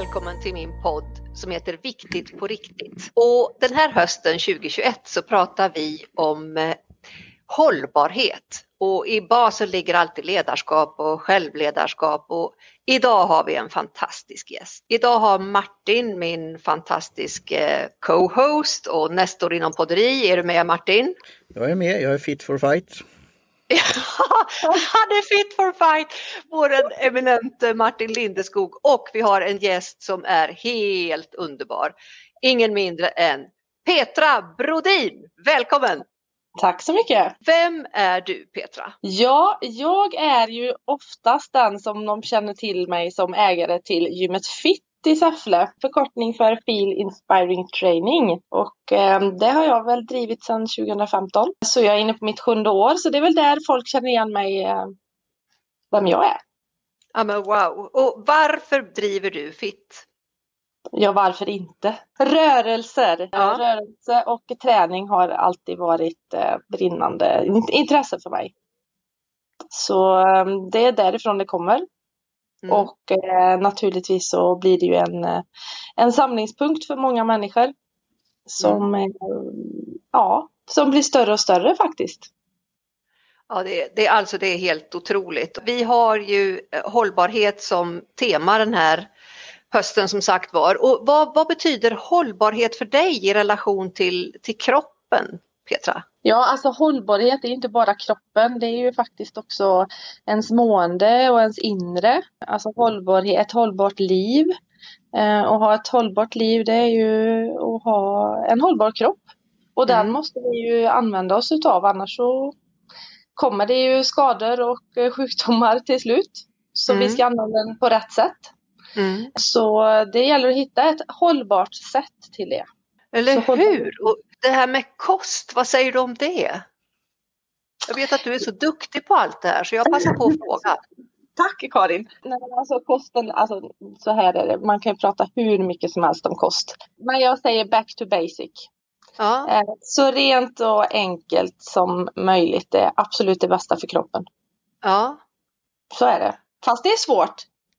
välkommen till min podd som heter Viktigt på riktigt. Och den här hösten 2021 så pratar vi om eh, hållbarhet och i basen ligger alltid ledarskap och självledarskap och idag har vi en fantastisk gäst. Idag har Martin, min fantastiske eh, co-host och nestor inom podderi. Är du med Martin? Jag är med, jag är fit for fight. han är fit for fight, vår eminente Martin Lindeskog och vi har en gäst som är helt underbar. Ingen mindre än Petra Brodin. Välkommen! Tack så mycket! Vem är du Petra? Ja, jag är ju oftast den som de känner till mig som ägare till gymmet Fit i Säffle, förkortning för Feel Inspiring Training. Och eh, det har jag väl drivit sedan 2015. Så jag är inne på mitt sjunde år, så det är väl där folk känner igen mig, eh, vem jag är. Ja men wow! Och varför driver du FIT? Ja, varför inte? Rörelser, Ja. rörelse och träning har alltid varit eh, brinnande int- intresse för mig. Så eh, det är därifrån det kommer. Mm. Och eh, naturligtvis så blir det ju en, eh, en samlingspunkt för många människor. Som, Mm. eh, ja, som blir större och större faktiskt. Ja, det, det, alltså det är helt otroligt. Vi har ju eh, hållbarhet som tema den här hösten som sagt var. Och vad, vad betyder hållbarhet för dig i relation till, till kroppen, Petra? Ja, alltså hållbarhet är inte bara kroppen, det är ju faktiskt också ens mående och ens inre. Alltså hållbarhet, ett hållbart liv. Eh, och ha ett hållbart liv det är ju att ha en hållbar kropp. Och den Mm. måste vi ju använda oss utav annars så kommer det ju skador och eh, sjukdomar till slut. Så Mm. vi ska använda den på rätt sätt. Mm. Så det gäller att hitta ett hållbart sätt till det. Eller Så hur? Och det här med kost, vad säger du om det? Jag vet att du är så duktig på allt det här så jag passar på att fråga. Tack Karin! Nej, alltså kosten, alltså, så här är det, man kan ju prata hur mycket som helst om kost. Men jag säger back to basic. Ja, Eh, Så rent och enkelt som möjligt är absolut det bästa för kroppen. ja, Så är det. Fast det är svårt.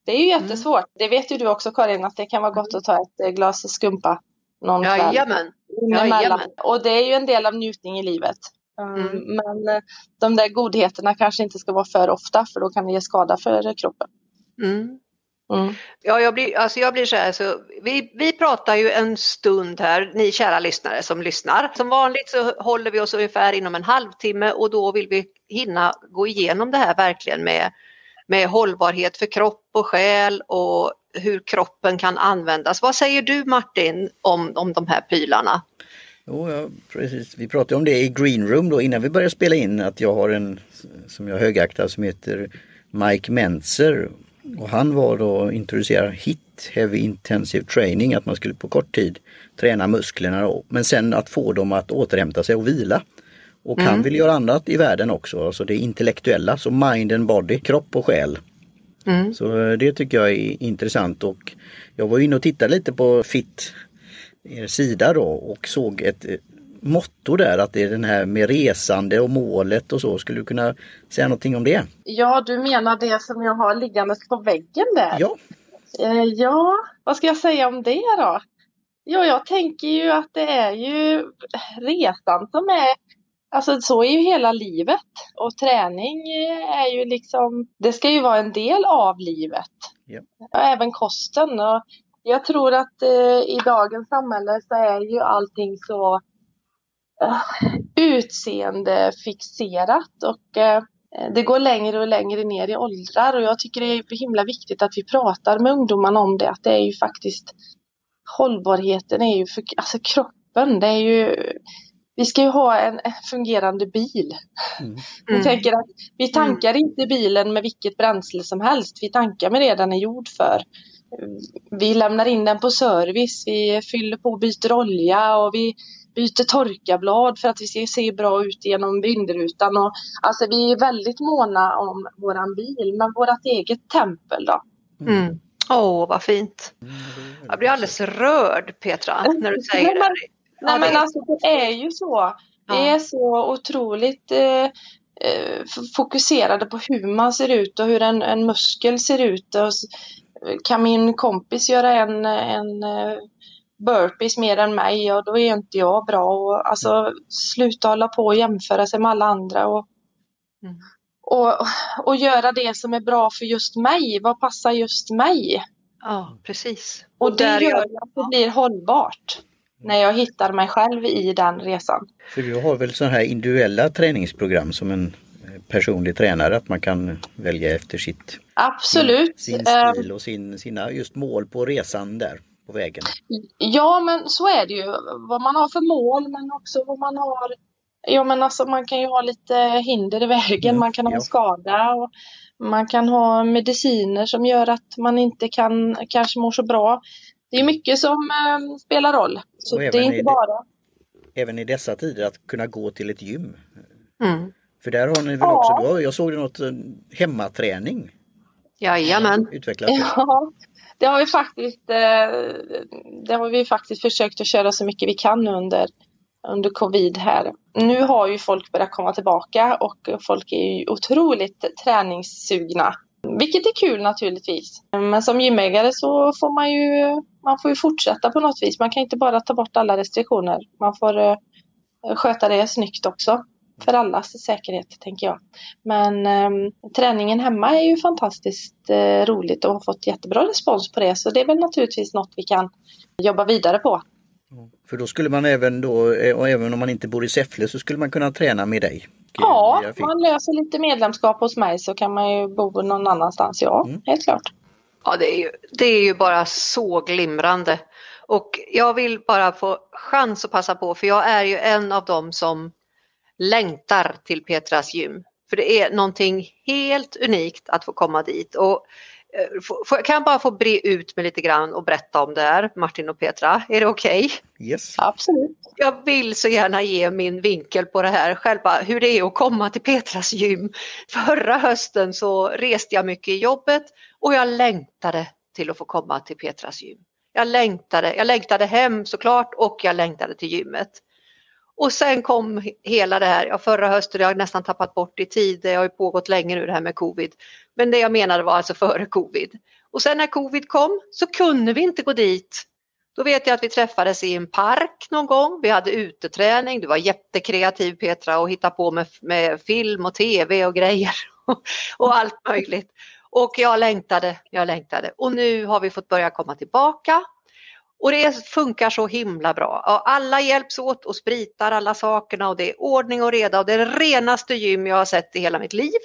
Det är ju Mm. jättesvårt. Det vet ju du också Karin, att det kan vara gott att ta ett glas skumpa någon kväll. jajamän. Jajamän. Och det är ju en del av njutning i livet. Um, Mm. Men eh, de där godheterna kanske inte ska vara för ofta för då kan det ge skada för kroppen. Mm. Mm. Ja, jag blir, alltså jag blir så här, så vi, vi pratar ju en stund här, ni kära lyssnare som lyssnar. Som vanligt så håller vi oss ungefär inom en halvtimme och då vill vi hinna gå igenom det här verkligen med, med hållbarhet för kropp och själ och hur kroppen kan användas. Vad säger du Martin om, om de här prylarna? Jo, ja, precis. Vi pratade om det i Green Room då innan vi började spela in att jag har en som jag högaktar som heter Mike Mentzer. Och han var då och introducerade HIT, Heavy Intensive Training, att man skulle på kort tid träna musklerna då. Men sen att få dem att återhämta sig och vila. Och han vill göra annat i världen också, alltså det intellektuella, så mind and body, kropp och själ. Mm. Så eh, det tycker jag är intressant och jag var inne och tittade lite på FIT er sida då och såg ett eh, motto där att det är den här med resande och målet och så. Skulle du kunna säga någonting om det? Ja, du menar det som jag har liggandes på väggen där? Ja, Eh, ja, vad ska jag säga om det då? Ja, jag tänker ju att det är ju resan som är, alltså så är ju hela livet. Och träning eh, är ju liksom, det ska ju vara en del av livet. Ja. Även kosten. Och jag tror att eh, i dagens samhälle så är ju allting så uh, utseendefixerat. Och eh, det går längre och längre ner i åldrar och jag tycker det är himla viktigt att vi pratar med ungdomarna om det. Att det är ju faktiskt hållbarheten är ju för alltså kroppen. Det är ju, vi ska ju ha en fungerande bil. Mm. Jag tänker att vi tankar inte bilen med vilket bränsle som helst. Vi tankar med det den är gjord för. Vi lämnar in den på service. Vi fyller på och byter olja och vi byter torkarblad för att vi ska se bra ut genom vindrutan. Och, alltså vi är väldigt måna om våran bil, men vårat eget tempel då. Mm. Åh, vad fint. Jag blir alldeles rörd Petra när du säger det. Nej men alltså det är ju så. Vi är så otroligt eh, eh, fokuserade på hur man ser ut och hur en, en muskel ser ut. Och, kan min kompis göra en, en eh, burpees mer än mig, ja då är inte jag bra. Och, alltså sluta hålla på och jämföra sig med alla andra. Och, mm. och, och göra det som är bra för just mig. Vad passar just mig? Ja, precis. Och, och det gör jag... att det blir hållbart när jag hittar mig själv i den resan. För du har väl sådana här individuella träningsprogram som en personlig tränare att man kan välja efter sitt Absolut. Sin, stil och sin, sina just mål på resan där på vägen. Ja men så är det ju. Vad man har för mål men också vad man har Ja men alltså man kan ju ha lite hinder i vägen, mm, man kan ha ja. skada och man kan ha mediciner som gör att man inte kan kanske må så bra. Det är mycket som äh, spelar roll. Så det är inte bara Även i dessa tider att kunna gå till ett gym. Mm. För där har ni väl ja. också, då, jag såg det något eh, hemmaträning. Jajamän. Utvecklat det. Ja, det har vi faktiskt eh, det har vi faktiskt försökt att köra så mycket vi kan under, under covid här. Nu har ju folk börjat komma tillbaka och folk är ju otroligt träningssugna. Vilket är kul naturligtvis. Men som gymägare så får man ju, man får ju fortsätta på något vis. Man kan inte bara ta bort alla restriktioner. Man får uh, sköta det snyggt också för allas säkerhet, tänker jag. Men eh, träningen hemma är ju fantastiskt eh, roligt och har fått jättebra respons på det. Så det är väl naturligtvis något vi kan jobba vidare på. För då skulle man även då, eh, och även om man inte bor i Säffle, så skulle man kunna träna med dig? Ja, man löser lite medlemskap hos mig så kan man ju bo någon annanstans, ja, mm. helt klart. Ja, det är, ju, det är ju bara så glimrande. Och jag vill bara få chans att passa på, för jag är ju en av dem som längtar till Petras gym. För det är någonting helt unikt att få komma dit. Och, eh, kan jag bara få bre ut mig lite grann och berätta om det här, Martin och Petra? Är det okej? Okay? Yes. Absolut. Jag vill så gärna ge min vinkel på det här, själva hur det är att komma till Petras gym. Förra hösten så reste jag mycket i jobbet och jag längtade till att få komma till Petras gym. Jag längtade, jag längtade hem såklart och jag längtade till gymmet. Och sen kom hela det här, ja, förra hösten, jag har nästan tappat bort i tid, det har ju pågått länge nu det här med covid. Men det jag menade var alltså före covid. Och sen när covid kom så kunde vi inte gå dit. Då vet jag att vi träffades i en park någon gång, vi hade uteträning, du var jättekreativ Petra och hittade på med, med film och tv och grejer och allt möjligt. Och jag längtade, jag längtade och nu har vi fått börja komma tillbaka och det funkar så himla bra. Alla hjälps åt och spritar alla sakerna och det är ordning och reda och det är det renaste gym jag har sett i hela mitt liv.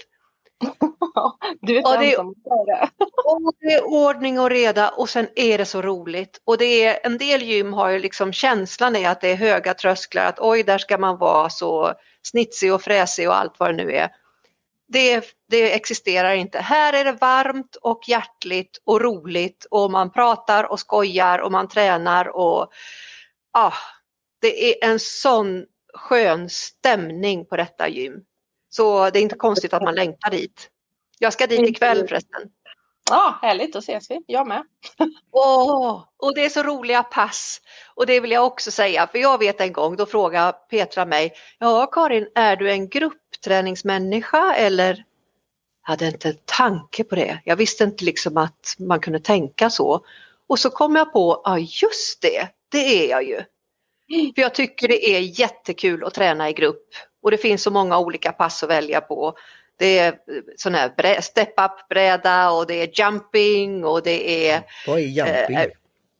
du är och ensam det. och det är ordning och reda och sen är det så roligt. Och det är, en del gym har ju liksom känslan är att det är höga trösklar, att oj där ska man vara så snitsig och fräsig och allt vad det nu är det, det existerar inte. Här är det varmt och hjärtligt och roligt och man pratar och skojar och man tränar och ah, det är en sån skön stämning på detta gym. Så det är inte konstigt att man längtar dit. Jag ska dit ikväll förresten. Ja, härligt, då ses vi. Jag med. Åh, och det är så roliga pass. Och det vill jag också säga, för jag vet en gång, då frågade Petra mig, ja Karin, är du en gruppträningsmänniska eller? Jag hade inte en tanke på det. Jag visste inte liksom att man kunde tänka så. Och så kom jag på, ja just det, det är jag ju. För jag tycker det är jättekul att träna i grupp och det finns så många olika pass att välja på. Det är sån här step-up bräda och det är jumping och det är... Vad är jumping? Eh,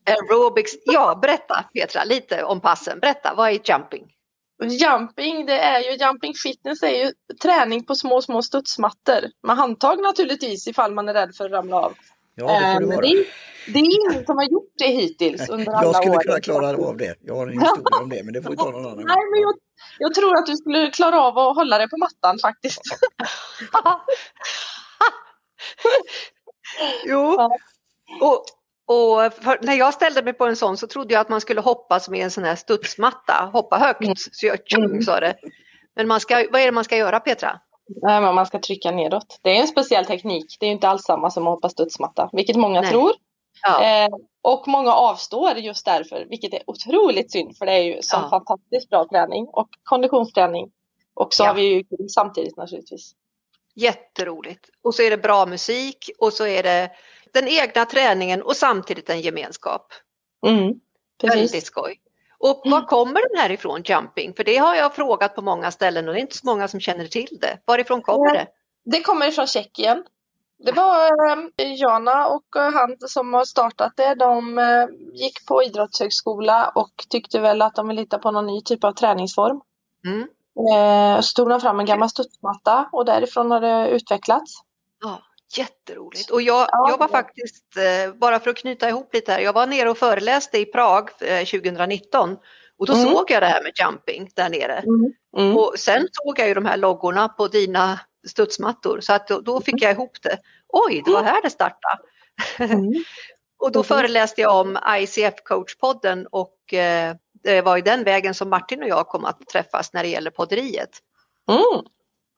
aerobics. Ja, berätta Petra lite om passen. Berätta, vad är jumping? Jumping, det är ju jumping fitness är ju träning på små, små studsmattor. Med handtag naturligtvis ifall man är rädd för att ramla av. Ja, det får det vara. Det är, det är ingen som har gjort det hittills under alla år. Jag skulle kunna klara av det. Jag har en historia om det, men det får vi ta någon annan gång. Nej, men jag, jag tror att du skulle klara av att hålla dig på mattan faktiskt. jo, och, och när jag ställde mig på en sån så trodde jag att man skulle hoppa som i en sån här studsmatta, hoppa högt. Mm. Så jag tjung mm. sa det. Men man ska, vad är det man ska göra Petra? Nej, men man ska trycka nedåt. Det är en speciell teknik. Det är inte alls samma som att hoppa studsmatta, vilket många Nej. tror. Ja. Eh, och många avstår just därför, vilket är otroligt synd för det är ju som ja. fantastiskt bra träning och konditionsträning. Och så ja. har vi ju samtidigt naturligtvis. Jätteroligt. Och så är det bra musik och så är det den egna träningen och samtidigt en gemenskap. Mm, Väldigt precis. skoj. Och var kommer den här ifrån, jumping? För det har jag frågat på många ställen och det är inte så många som känner till det. Varifrån kommer det? Det kommer ifrån Tjeckien. Det var eh, Jana och eh, han som har startat det. De eh, gick på idrottshögskola och tyckte väl att de ville hitta på någon ny typ av träningsform. Mm. Så tog de fram en gammal studsmatta och därifrån har det utvecklats. Jätteroligt. Och jag, Ja, jag var faktiskt, eh, bara för att knyta ihop lite här, jag var nere och föreläste i Prag eh, 2019 och då Mm. såg jag det här med jumping där nere. Mm. Och sen såg jag ju de här loggorna på dina studsmattor så att då, då fick jag ihop det. Oj, det var här det startade. Mm. Och då Mhm. föreläste jag om ICF coachpodden och eh, det var i den vägen som Martin och jag kom att träffas när det gäller podderiet.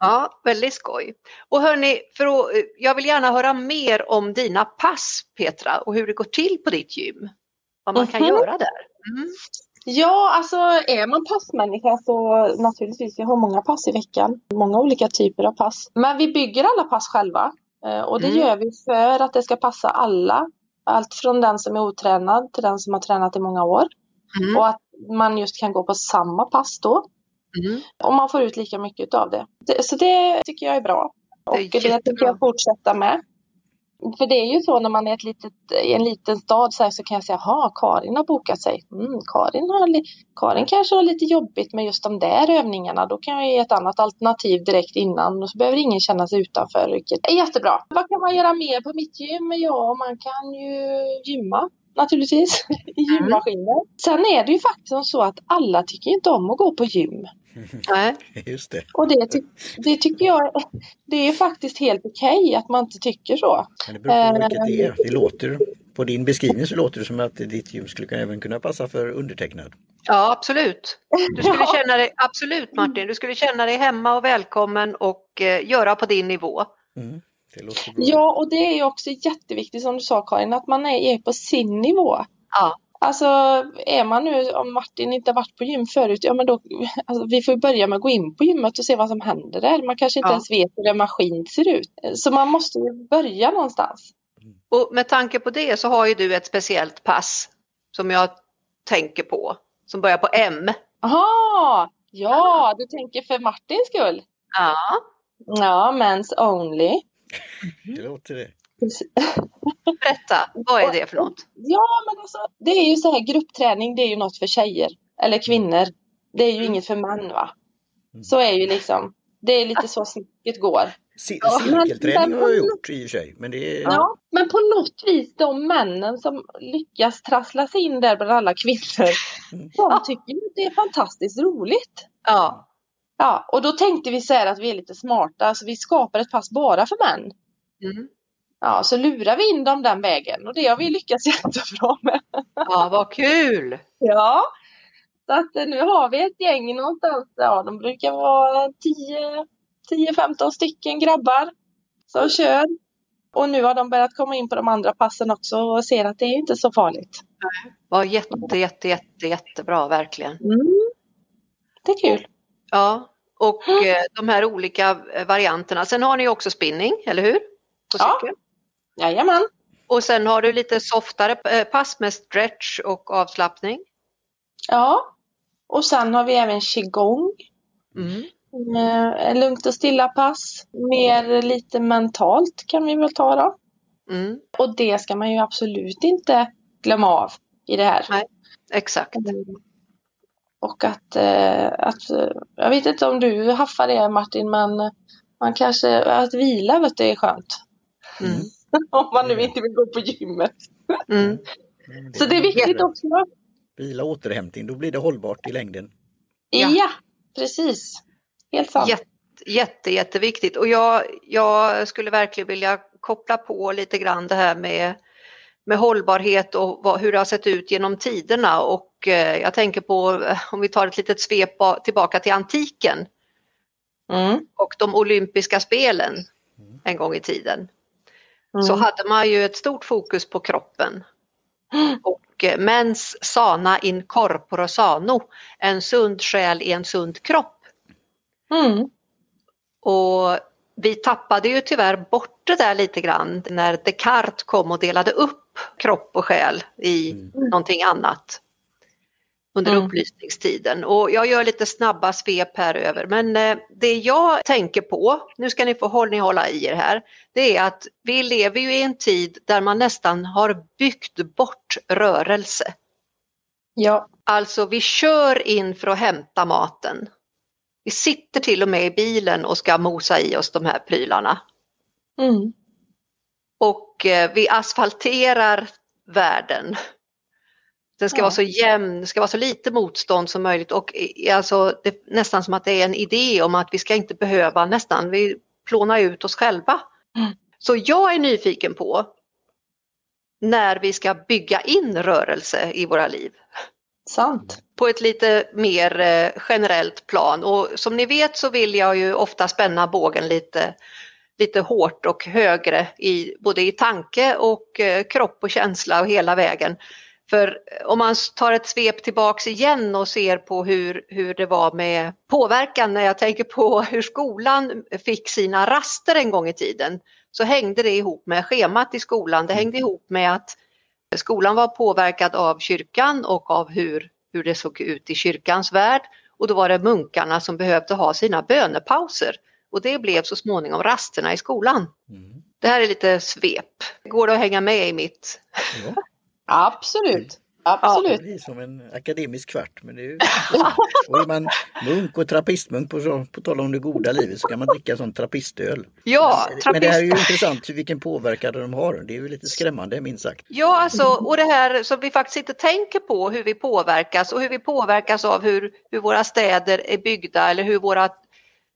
Mm. Ja, väldigt skoj. Och hörni, för att, eh, jag vill gärna höra mer om dina pass Petra och hur det går till på ditt gym. Vad man kan Mhm. göra där. Mm. Ja, alltså är man passmänniska så naturligtvis, vi har många pass i veckan. Många olika typer av pass. Men vi bygger alla pass själva. Eh, Och det Mm. gör vi för att det ska passa alla. Allt från den som är otränad till den som har tränat i många år. Mm. Och att man just kan gå på samma pass då. Mm. Och man får ut lika mycket av det. det så det tycker jag är bra. Det Och är det tänker jag fortsätta med. För det är ju så när man är ett litet, i en liten stad så, här, så kan jag säga, jaha, Karin har bokat sig. Mm, Karin, har, Karin kanske har lite jobbigt med just de där övningarna. Då kan jag ge ett annat alternativ direkt innan och så behöver ingen känna sig utanför. Vilket är jättebra. Vad kan man göra mer på mitt gym? Ja, man kan ju gymma naturligtvis i gymmaskiner. Sen är det ju faktiskt så att alla tycker inte om att gå på gym. Nej. Just det. Och det, ty- det tycker jag det är faktiskt helt okej att man inte tycker så. Men det beror på Eh, vilket det är. Det låter, på din beskrivning så låter det som att ditt gym skulle även kunna passa för undertecknad. Ja, absolut. Du skulle känna dig, absolut Martin, du skulle känna dig hemma och välkommen och eh, göra på din nivå. Mm. Ja, och det är också jätteviktigt som du sa Karin, att man är är på sin nivå. Ja. Alltså är man nu, om Martin inte har varit på gym förut, ja men då, alltså, vi får ju börja med att gå in på gymmet och se vad som händer där. Man kanske inte Ja. ens vet hur en maskin ser ut. Så man måste ju börja någonstans. Och med tanke på det så har ju du ett speciellt pass som jag tänker på, som börjar på M. Jaha, ja, du tänker för Martins skull? Ja, Ja, Men's Only. Det låter det. Berätta, vad är det för något? Ja, men alltså, det är ju så här, gruppträning, det är ju något för tjejer. Eller kvinnor. Det är ju Mm. inget för män, va? Så är ju liksom, det är lite så snacket går. C- Ja, men- Cirkelträning har jag gjort i och för sig. Men det är... Ja. men på något vis de männen som lyckas trassla sig in där bland alla kvinnor, Mm. de tycker ju det är fantastiskt roligt. Ja, Ja, och då tänkte vi så här att vi är lite smarta, så vi skapar ett pass bara för män. mm. Ja, så lurar vi in dem den vägen och det har vi lyckats jättebra med. ja vad kul! Ja, så att eh, nu har vi ett gäng någonstans. Ja, de brukar vara 10-15 stycken grabbar som kör. Och nu har de börjat komma in på de andra passen också och ser att det är inte så farligt. Var jätte, jätte, jätte, jättebra verkligen. Mm. Det är kul. Ja, och eh, de här olika eh, varianterna. Sen har ni också spinning, eller hur? På Ja. Jajamän. Och sen har du lite softare eh, pass med stretch och avslappning. Ja. Och sen har vi även qigong. Mm. Eh, lugnt och stilla pass. Mer lite mentalt kan vi väl ta då. Mm. Och det ska man ju absolut inte glömma av i det här. Nej. Exakt. Och att, eh, att, jag vet inte om du haffar det Martin, men man kanske, att vila vet du är skönt. Mm. om man nu inte vill gå på gymmet. Mm. Mm, Så det är viktigt också. Vila och återhämtning, då blir det hållbart i längden. Ja, Ja. precis. Helt sant. Jätte, jätte, jätteviktigt och jag, jag skulle verkligen vilja koppla på lite grann det här med, med hållbarhet och vad, hur det har sett ut genom tiderna och eh, jag tänker på eh, om vi tar ett litet svep ba- tillbaka till antiken Mm. och de olympiska spelen en gång i tiden Mm. så hade man ju ett stort fokus på kroppen. Och eh, mens sana in corpore sano, en sund själ i en sund kropp. Mm. Och vi tappade ju tyvärr bort det där lite grann när Descartes kom och delade upp kropp och själ i mm. någonting annat under mm. upplysningstiden. Och jag gör lite snabba svep här över men eh, det jag tänker på, nu ska ni få hålla, hålla i er här, det är att vi lever ju i en tid där man nästan har byggt bort rörelse. Ja. Alltså vi kör in för att hämta maten. Vi sitter till och med i bilen och ska mosa i oss de här prylarna. Mm. Och eh, vi asfalterar världen. Den ska ja. vara så jämn, det ska vara så lite motstånd som möjligt och eh, alltså, det är nästan som att det är en idé om att vi ska inte behöva nästan vi plåna ut oss själva. Mm. Så jag är nyfiken på när vi ska bygga in rörelse i våra liv. Sant. På ett lite mer eh, generellt plan och som ni vet så vill jag ju ofta spänna bågen lite, lite hårt och högre i, både i tanke och eh, kropp och känsla och hela vägen. För om man tar ett svep tillbaks igen och ser på hur, hur det var med påverkan när jag tänker på hur skolan fick sina raster en gång i tiden så hängde det ihop med schemat i skolan. Det hängde ihop med att skolan var påverkad av kyrkan och av hur, hur det såg ut i kyrkans värld. Och då var det munkarna som behövde ha sina bönepauser. Och det blev så småningom rasterna i skolan. Mm. Det här är lite svep. Går det att hänga med i mitt? Ja. Absolut. Absolut. Ja, det blir som en akademisk kvart. Men det är ju... och är man munk och trappistmunk på, på tal om det goda livet så kan man dricka sån trappistöl. Ja, men, men det här är ju intressant vilken påverkan de har. Det är ju lite skrämmande minst sagt. Ja, alltså, och det här som vi faktiskt inte tänker på hur vi påverkas och hur vi påverkas av hur, hur våra städer är byggda eller hur våra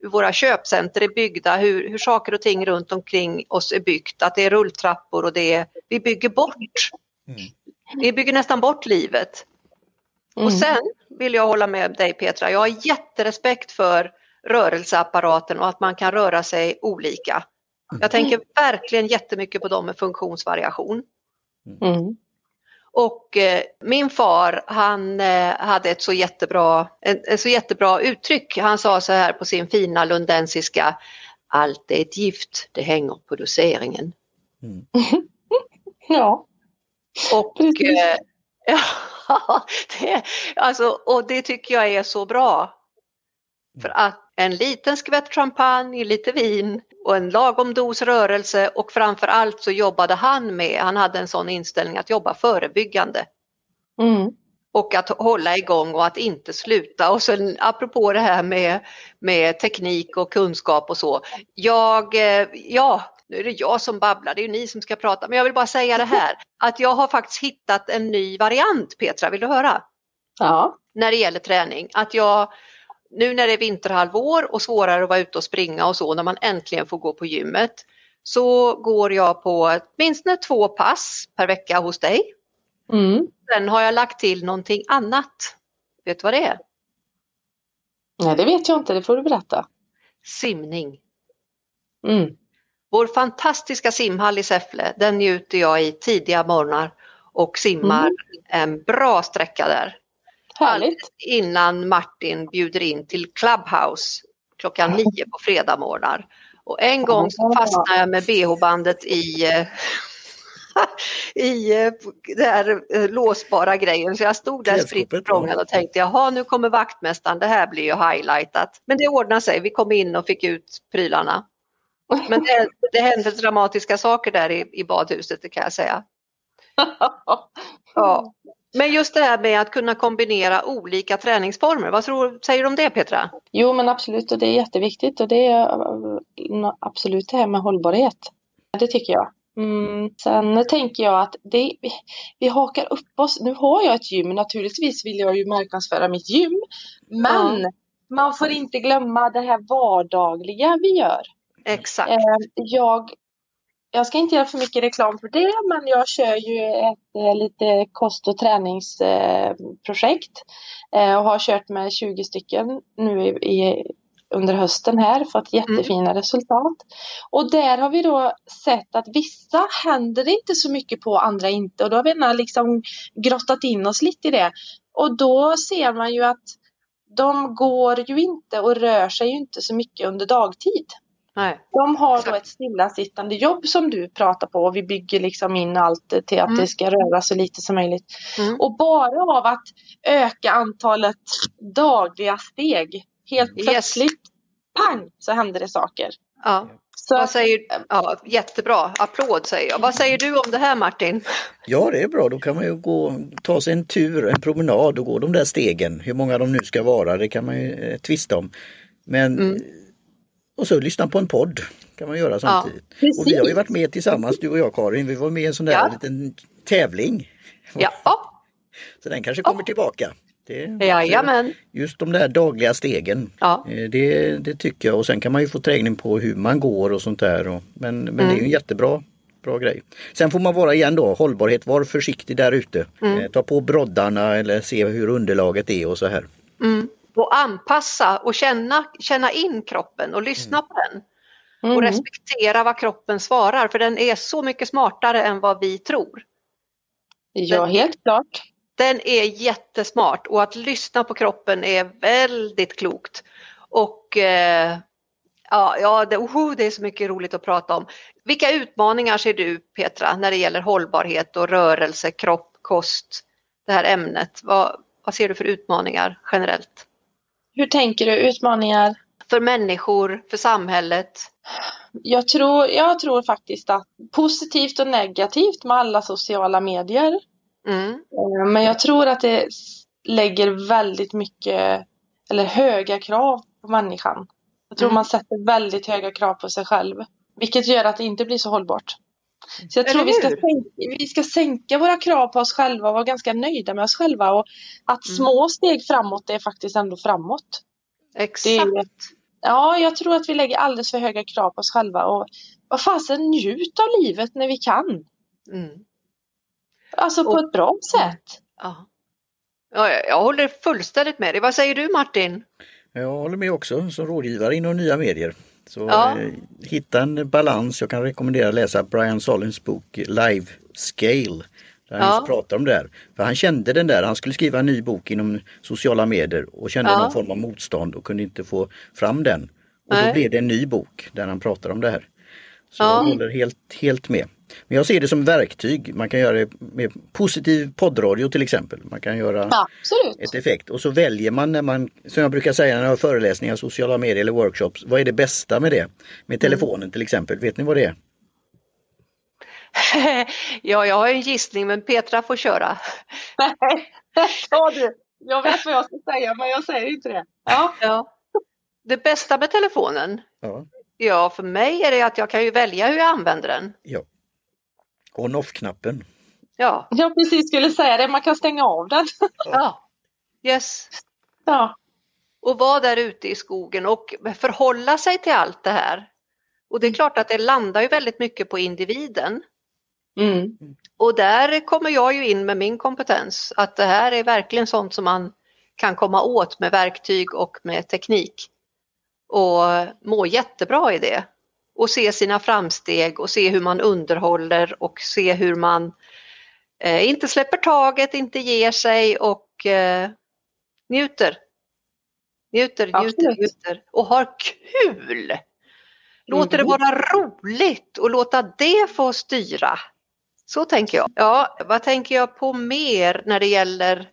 hur våra köpcenter är byggda, hur, hur saker och ting runt omkring oss är byggt, att det är rulltrappor och det är, vi bygger bort. Mm. Vi bygger nästan bort livet. Mm. Och sen vill jag hålla med dig Petra, jag har jätterespekt för rörelseapparaten och att man kan röra sig olika. Jag tänker verkligen jättemycket på dem med funktionsvariation. Mm. Och eh, min far han eh, hade ett så jättebra, en, en, så jättebra uttryck. Han sa så här på sin fina lundensiska Allt är ett gift, det hänger på doseringen. Mm. ja. Och, eh, ja, det, alltså, och det tycker jag är så bra. För att en liten skvätt champagne, lite vin och en lagom dos rörelse och framför allt så jobbade han med, han hade en sån inställning att jobba förebyggande. Mm. Och att hålla igång och att inte sluta. Och sen apropå det här med, med teknik och kunskap och så. Jag, eh, ja, nu är det jag som babblar, det är ju ni som ska prata, men jag vill bara säga det här att jag har faktiskt hittat en ny variant Petra, vill du höra? Ja. När det gäller träning, att jag nu när det är vinterhalvår och svårare att vara ute och springa och så när man äntligen får gå på gymmet så går jag på åtminstone två pass per vecka hos dig. Mm. Sen har jag lagt till någonting annat. Vet du vad det är? Nej, det vet jag inte, det får du berätta. Simning. Mm. Vår fantastiska simhall i Säffle, den njuter jag i tidiga morgnar och simmar mm. en bra sträcka där. Härligt. Innan Martin bjuder in till Clubhouse klockan nio på fredagsmorgnar. Och en gång så fastnade jag med bh-bandet i eh, i eh, den här eh, låsbara grejen. Så jag stod där spritt och tänkte jaha nu kommer vaktmästaren, det här blir ju highlightat. Men det ordnade sig, vi kom in och fick ut prylarna. Men det, det hände dramatiska saker där i, i badhuset, det kan jag säga. Ja. Men just det här med att kunna kombinera olika träningsformer, vad tror, säger du om det Petra? Jo men absolut och det är jätteviktigt och det är absolut det här med hållbarhet. Det tycker jag. Mm. Sen tänker jag att det, vi hakar upp oss. Nu har jag ett gym, naturligtvis vill jag ju marknadsföra mitt gym. Men mm. man får inte glömma det här vardagliga vi gör. Exakt. Eh, jag, jag ska inte göra för mycket reklam för det, men jag kör ju ett eh, lite kost och träningsprojekt eh, och har kört med 20 stycken nu i, under hösten här, fått mm. jättefina mm. resultat. Och där har vi då sett att vissa händer inte så mycket på, andra inte. Och då har vi liksom grottat in oss lite i det. Och då ser man ju att de går ju inte och rör sig ju inte så mycket under dagtid. Nej. De har då ett stillasittande jobb som du pratar på och vi bygger liksom in allt till att Mm. det ska röra så lite som möjligt. Mm. Och bara av att öka antalet dagliga steg, helt Yes. plötsligt, pang, så händer det saker. Ja. Så Vad säger, ja, jättebra, applåd säger jag. Vad säger du om det här Martin? Ja, det är bra. Då kan man ju gå, ta sig en tur, en promenad och gå de där stegen. Hur många de nu ska vara, det kan man ju eh, tvista om. Men Mm. Och så lyssna på en podd kan man göra samtidigt. Och vi har ju varit med tillsammans, du och jag Karin. Vi var med i en sån där Ja. liten tävling. Ja, Så den kanske kommer tillbaka. Det, jajamän. Just de där dagliga stegen. Ja. Eh, Det, det tycker jag och sen kan man ju få träning på hur man går och sånt där. Och, men men det är Mm. ju en jättebra bra grej. Sen får man vara igen då, hållbarhet, var försiktig där ute. Mm. Eh, Ta på broddarna eller se hur underlaget är och så här. Mm. Och anpassa och känna, känna in kroppen och lyssna på den. Och Mm. respektera vad kroppen svarar för den är så mycket smartare än vad vi tror. Ja, helt klart. Den är jättesmart och att lyssna på kroppen är väldigt klokt. Och eh, ja, ja det, oh, det är så mycket roligt att prata om. Vilka utmaningar ser du Petra när det gäller hållbarhet och rörelse, kropp, kost, det här ämnet? Vad, vad ser du för utmaningar generellt? Hur tänker du? Utmaningar? För människor, för samhället? Jag tror, jag tror faktiskt att positivt och negativt med alla sociala medier. Mm, Eh, Men jag tror att det lägger väldigt mycket, eller höga krav på människan. Jag tror Mm. man sätter väldigt höga krav på sig själv. Vilket gör att det inte blir så hållbart. Så jag tror vi ska, sänka, vi ska sänka våra krav på oss själva och vara ganska nöjda med oss själva. Och att Mm. små steg framåt är faktiskt ändå framåt. exakt. Det- Ja, jag tror att vi lägger alldeles för höga krav på oss själva. Och vad fasen, njut av livet när vi kan. Mm. Alltså på Och- ett bra sätt. Ja. Ja, jag- jag håller fullständigt med dig. Vad säger du Martin? Jag håller med också som rådgivare inom nya medier. Så Ja. eh, hitta en balans. Jag kan rekommendera att läsa Brian Solins bok Live Scale. Där han Ja. just pratar om det där. För han kände den där, han skulle skriva en ny bok inom sociala medier och kände Ja. någon form av motstånd och kunde inte få fram den. Och Nej. då blev det en ny bok där han pratar om det här. Så Ja. jag håller helt, helt med. Men jag ser det som verktyg. Man kan göra det med positiv poddradio till exempel. Man kan göra Absolut. ett effekt och så väljer man när man, som jag brukar säga när jag har föreläsningar, sociala medier eller workshops, vad är det bästa med det? Med telefonen till exempel, vet ni vad det är? ja, jag har en gissning men Petra får köra. Nej, ta du. Jag vet vad jag ska säga men jag säger inte det. Ja, Ja. Det bästa med telefonen? Ja, Ja, för mig är det att jag kan ju välja hur jag använder den. ja. On-off-knappen. Ja, jag precis skulle säga det. Man kan stänga av den. ja. Yes. Ja, Och vara där ute i skogen och förhålla sig till allt det här. Och det är klart att det landar ju väldigt mycket på individen. mm. Och där kommer jag ju in med min kompetens, att det här är verkligen sånt som man kan komma åt med verktyg och med teknik. Och må jättebra i det. Och se sina framsteg och se hur man underhåller och se hur man eh, inte släpper taget, inte ger sig och eh, njuter. Njuter, njuter, Absolut. njuter och har kul. Låter det Mhm. vara roligt och låta det få styra. Så tänker jag. Ja, vad tänker jag på mer när det gäller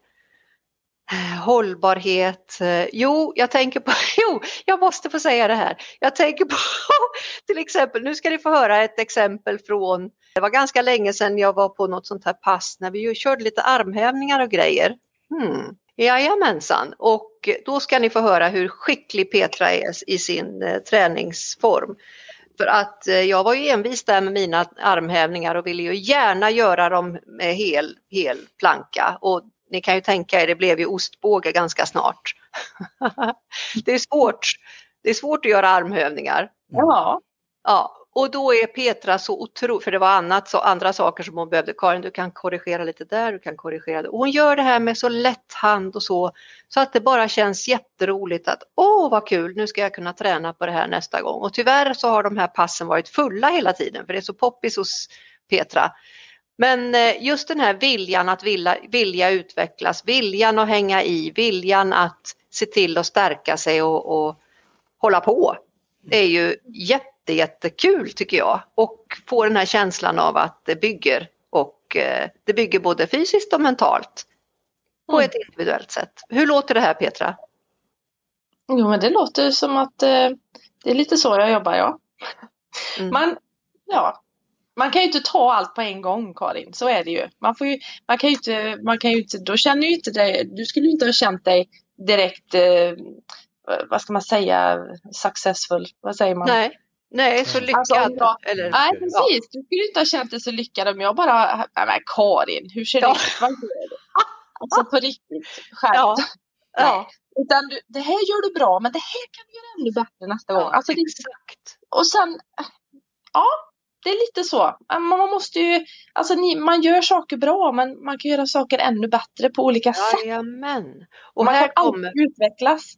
Eh, hållbarhet? Eh, jo, jag tänker på, jo, jag måste få säga det här. Jag tänker på till exempel, nu ska ni få höra ett exempel från, det var ganska länge sedan jag var på något sånt här pass när vi ju körde lite armhävningar och grejer. Hmm. Jajamensan, och då ska ni få höra hur skicklig Petra är i sin eh, träningsform. För att eh, jag var ju envis där med mina armhävningar och ville ju gärna göra dem med hel, hel planka. Och ni kan ju tänka er, det blev ju ostbåge ganska snart. det är svårt. Det är svårt att göra armhävningar. ja. Ja, och då är Petra så otroligt, för det var annat, så andra saker som hon behövde. Karin, du kan korrigera lite där, du kan korrigera det. Och hon gör det här med så lätt hand och så, så att det bara känns jätteroligt att åh vad kul, nu ska jag kunna träna på det här nästa gång. Och tyvärr så har de här passen varit fulla hela tiden, för det är så poppis hos Petra. Men eh, just den här viljan att vilja, vilja utvecklas, viljan att hänga i, viljan att se till att stärka sig och, och hålla på. är ju jätte, jättekul tycker jag och få den här känslan av att det bygger och eh, det bygger både fysiskt och mentalt på Mm. ett individuellt sätt. Hur låter det här Petra? Jo men det låter som att eh, det är lite så jag jobbar ja. Mm. Man, ja. Man kan ju inte ta allt på en gång Karin, så är det ju. Man, får ju, man kan ju inte, man kan ju inte, då känner ju inte dig, du skulle ju inte ha känt dig direkt, eh, vad ska man säga, successful, vad säger man? Nej, nej så lyckad. Alltså, jag- eller, Nej Ja. precis, du skulle inte ha känt dig så lyckad om jag bara, nej men Karin, hur ser det Ja. ut? Vad gör du? Alltså på riktigt, skärp Ja. ja, Utan du, det här gör du bra, men det här kan du göra ännu bättre nästa gång. Alltså, det, exakt. och sen, ja, det är lite så. Man måste ju, alltså ni, man gör saker bra, men man kan göra saker ännu bättre på olika sätt. Jajamän. Och man här kan kommer, alltid utvecklas.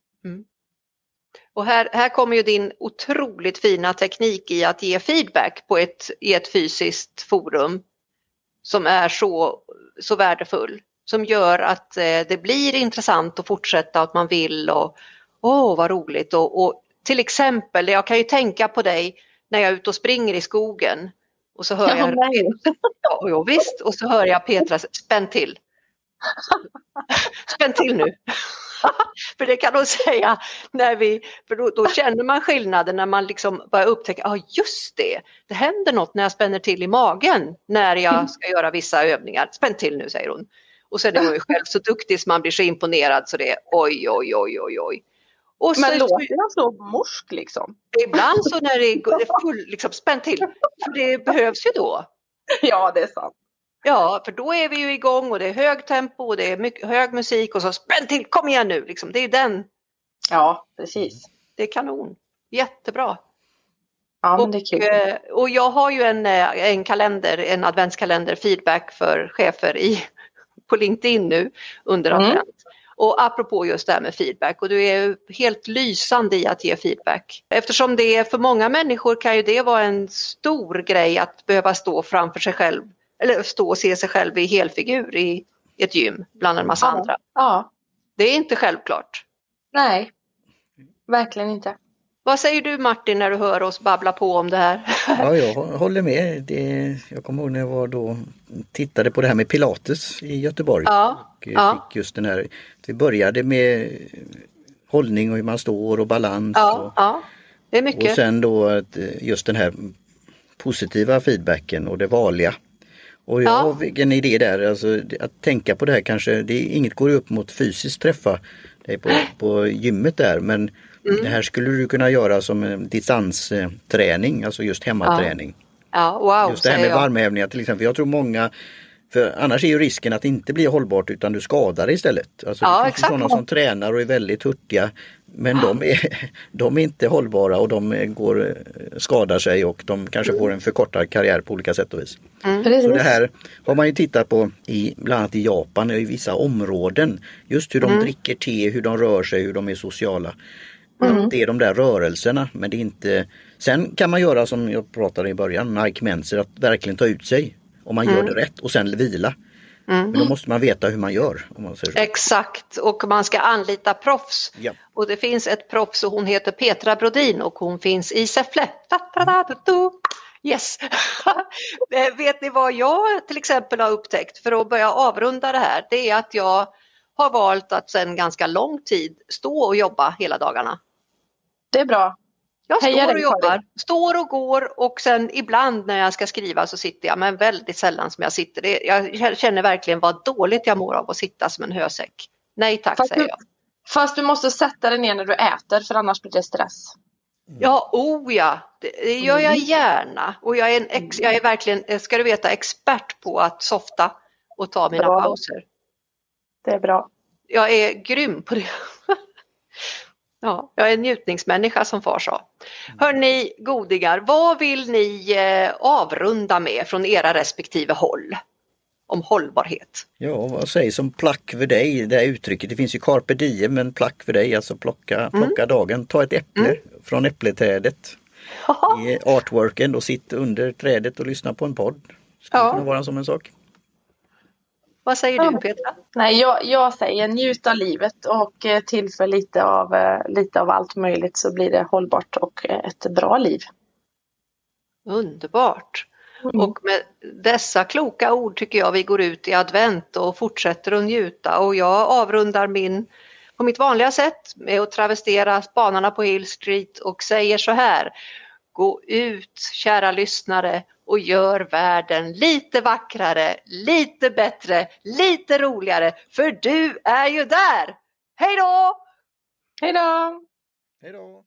och här, här kommer ju din otroligt fina teknik i att ge feedback på ett, i ett fysiskt forum som är så, så värdefull. Som gör att eh, det blir intressant att fortsätta att man vill och åh vad roligt och, och till exempel, jag kan ju tänka på dig när jag är ute och springer i skogen och så hör jag. Ja, jo, visst. Och så hör jag Petra spänn till. Spänn till nu. för det kan hon säga när vi, för då, då känner man skillnaden när man liksom börjar upptäcka, ja ah, just det, det händer något när jag spänner till i magen när jag ska göra vissa övningar. Spänn till nu säger hon. Och sen är hon ju själv så duktig så man blir så imponerad så det är oj, oj, oj, oj, oj. Och så, Men låter jag så morsk liksom? ibland så när det är full, liksom spänn till, för det behövs ju då. Ja, det är sant. Ja, för då är vi ju igång och det är hög tempo och det är mycket, hög musik och så spänn till, kom igen nu, liksom. det är den, Ja, precis. det är kanon. Jättebra. Ja, men och, det är kul. eh, och jag har ju en, eh, en kalender, en adventskalender, feedback för chefer i, på LinkedIn nu under Mm. Och apropå just det här med feedback och du är helt lysande i att ge feedback. Eftersom det är för många människor kan ju det vara en stor grej att behöva stå framför sig själv eller stå och se sig själv i helfigur i ett gym bland en massa Ja. andra. Ja, Det är inte självklart. nej. Verkligen inte. Vad säger du Martin när du hör oss babbla på om det här? Ja, jag håller med. Det, jag kommer ihåg när jag var då tittade på det här med Pilates i Göteborg. Ja, och ja. fick just den här, vi började med hållning och hur man står och balans. Ja, och, ja, det är och mycket. sen då eh, just den här positiva feedbacken och det vanliga. Och jag Ja. har en idé där, alltså att tänka på det här kanske, det är, inget går upp mot fysiskt träffa dig på, på gymmet där men Mm. det här skulle du kunna göra som en distansträning, alltså just hemmaträning. Ja, wow, Just det här med jag. varmhävningar till exempel. Jag tror många för annars är ju risken att det inte blir hållbart utan du skadar dig istället. Alltså Ja, det finns sådana som tränar och är väldigt hurtiga men de är, de är inte hållbara och de går, eh, skadar sig och de kanske får en förkortad karriär på olika sätt och vis. Precis. Så det här har man ju tittat på i bland annat i Japan och i vissa områden. Just hur de Mm. dricker te, hur de rör sig, hur de är sociala. Mm. Det är de där rörelserna men det är inte Sen kan man göra som jag pratade i början, Mike Menzer, att verkligen ta ut sig. Om man Mm. gör det rätt och sen vila. Men då måste man veta hur man gör. Man. Exakt, och man ska anlita proffs. Ja. Och det finns ett proffs och hon heter Petra Brodin och hon finns i Säffle. Yes! Eh, Vet ni vad jag till exempel har upptäckt för att börja avrunda det här? Det är att jag har valt att sedan ganska lång tid stå och jobba hela dagarna. Det är bra. Jag Heja står och jobbar, står och går och sen ibland när jag ska skriva så sitter jag, men väldigt sällan som jag sitter. Jag känner verkligen vad dåligt jag mår av att sitta som en hösäck. Nej tack Fast säger du, jag. fast du måste sätta dig ner när du äter för annars blir det stress. Ja, oh ja, det, gör jag gärna. Och jag är, ex, jag är verkligen, ska du veta, expert på att softa och ta mina Bra. pauser. Det är bra. Jag är grym på det. Ja, jag är en njutningsmänniska som far sa. Hörni godingar, vad vill ni eh, avrunda med från era respektive håll? Om hållbarhet. Ja, vad sägs om plack för dig? Det uttrycket, det finns ju carpe diem men plack för dig, alltså plocka, plocka dagen. Ta ett äpple från äppleträdet i artworken och sitt under trädet och lyssna på en podd. Skulle Ja. kunna vara en sån en sak. Vad säger Ja. du Petra? Nej, jag, jag säger njut av livet och eh, tillför lite av, eh, lite av allt möjligt så blir det hållbart och eh, ett bra liv. Underbart! Mm. Och med dessa kloka ord tycker jag vi går ut i advent och fortsätter att njuta och jag avrundar min på mitt vanliga sätt med att travestera spanarna på Hill Street och säger så här. Gå ut kära lyssnare och gör världen lite vackrare, lite bättre, lite roligare för du är ju där! Hej då! Hej då! Hej då!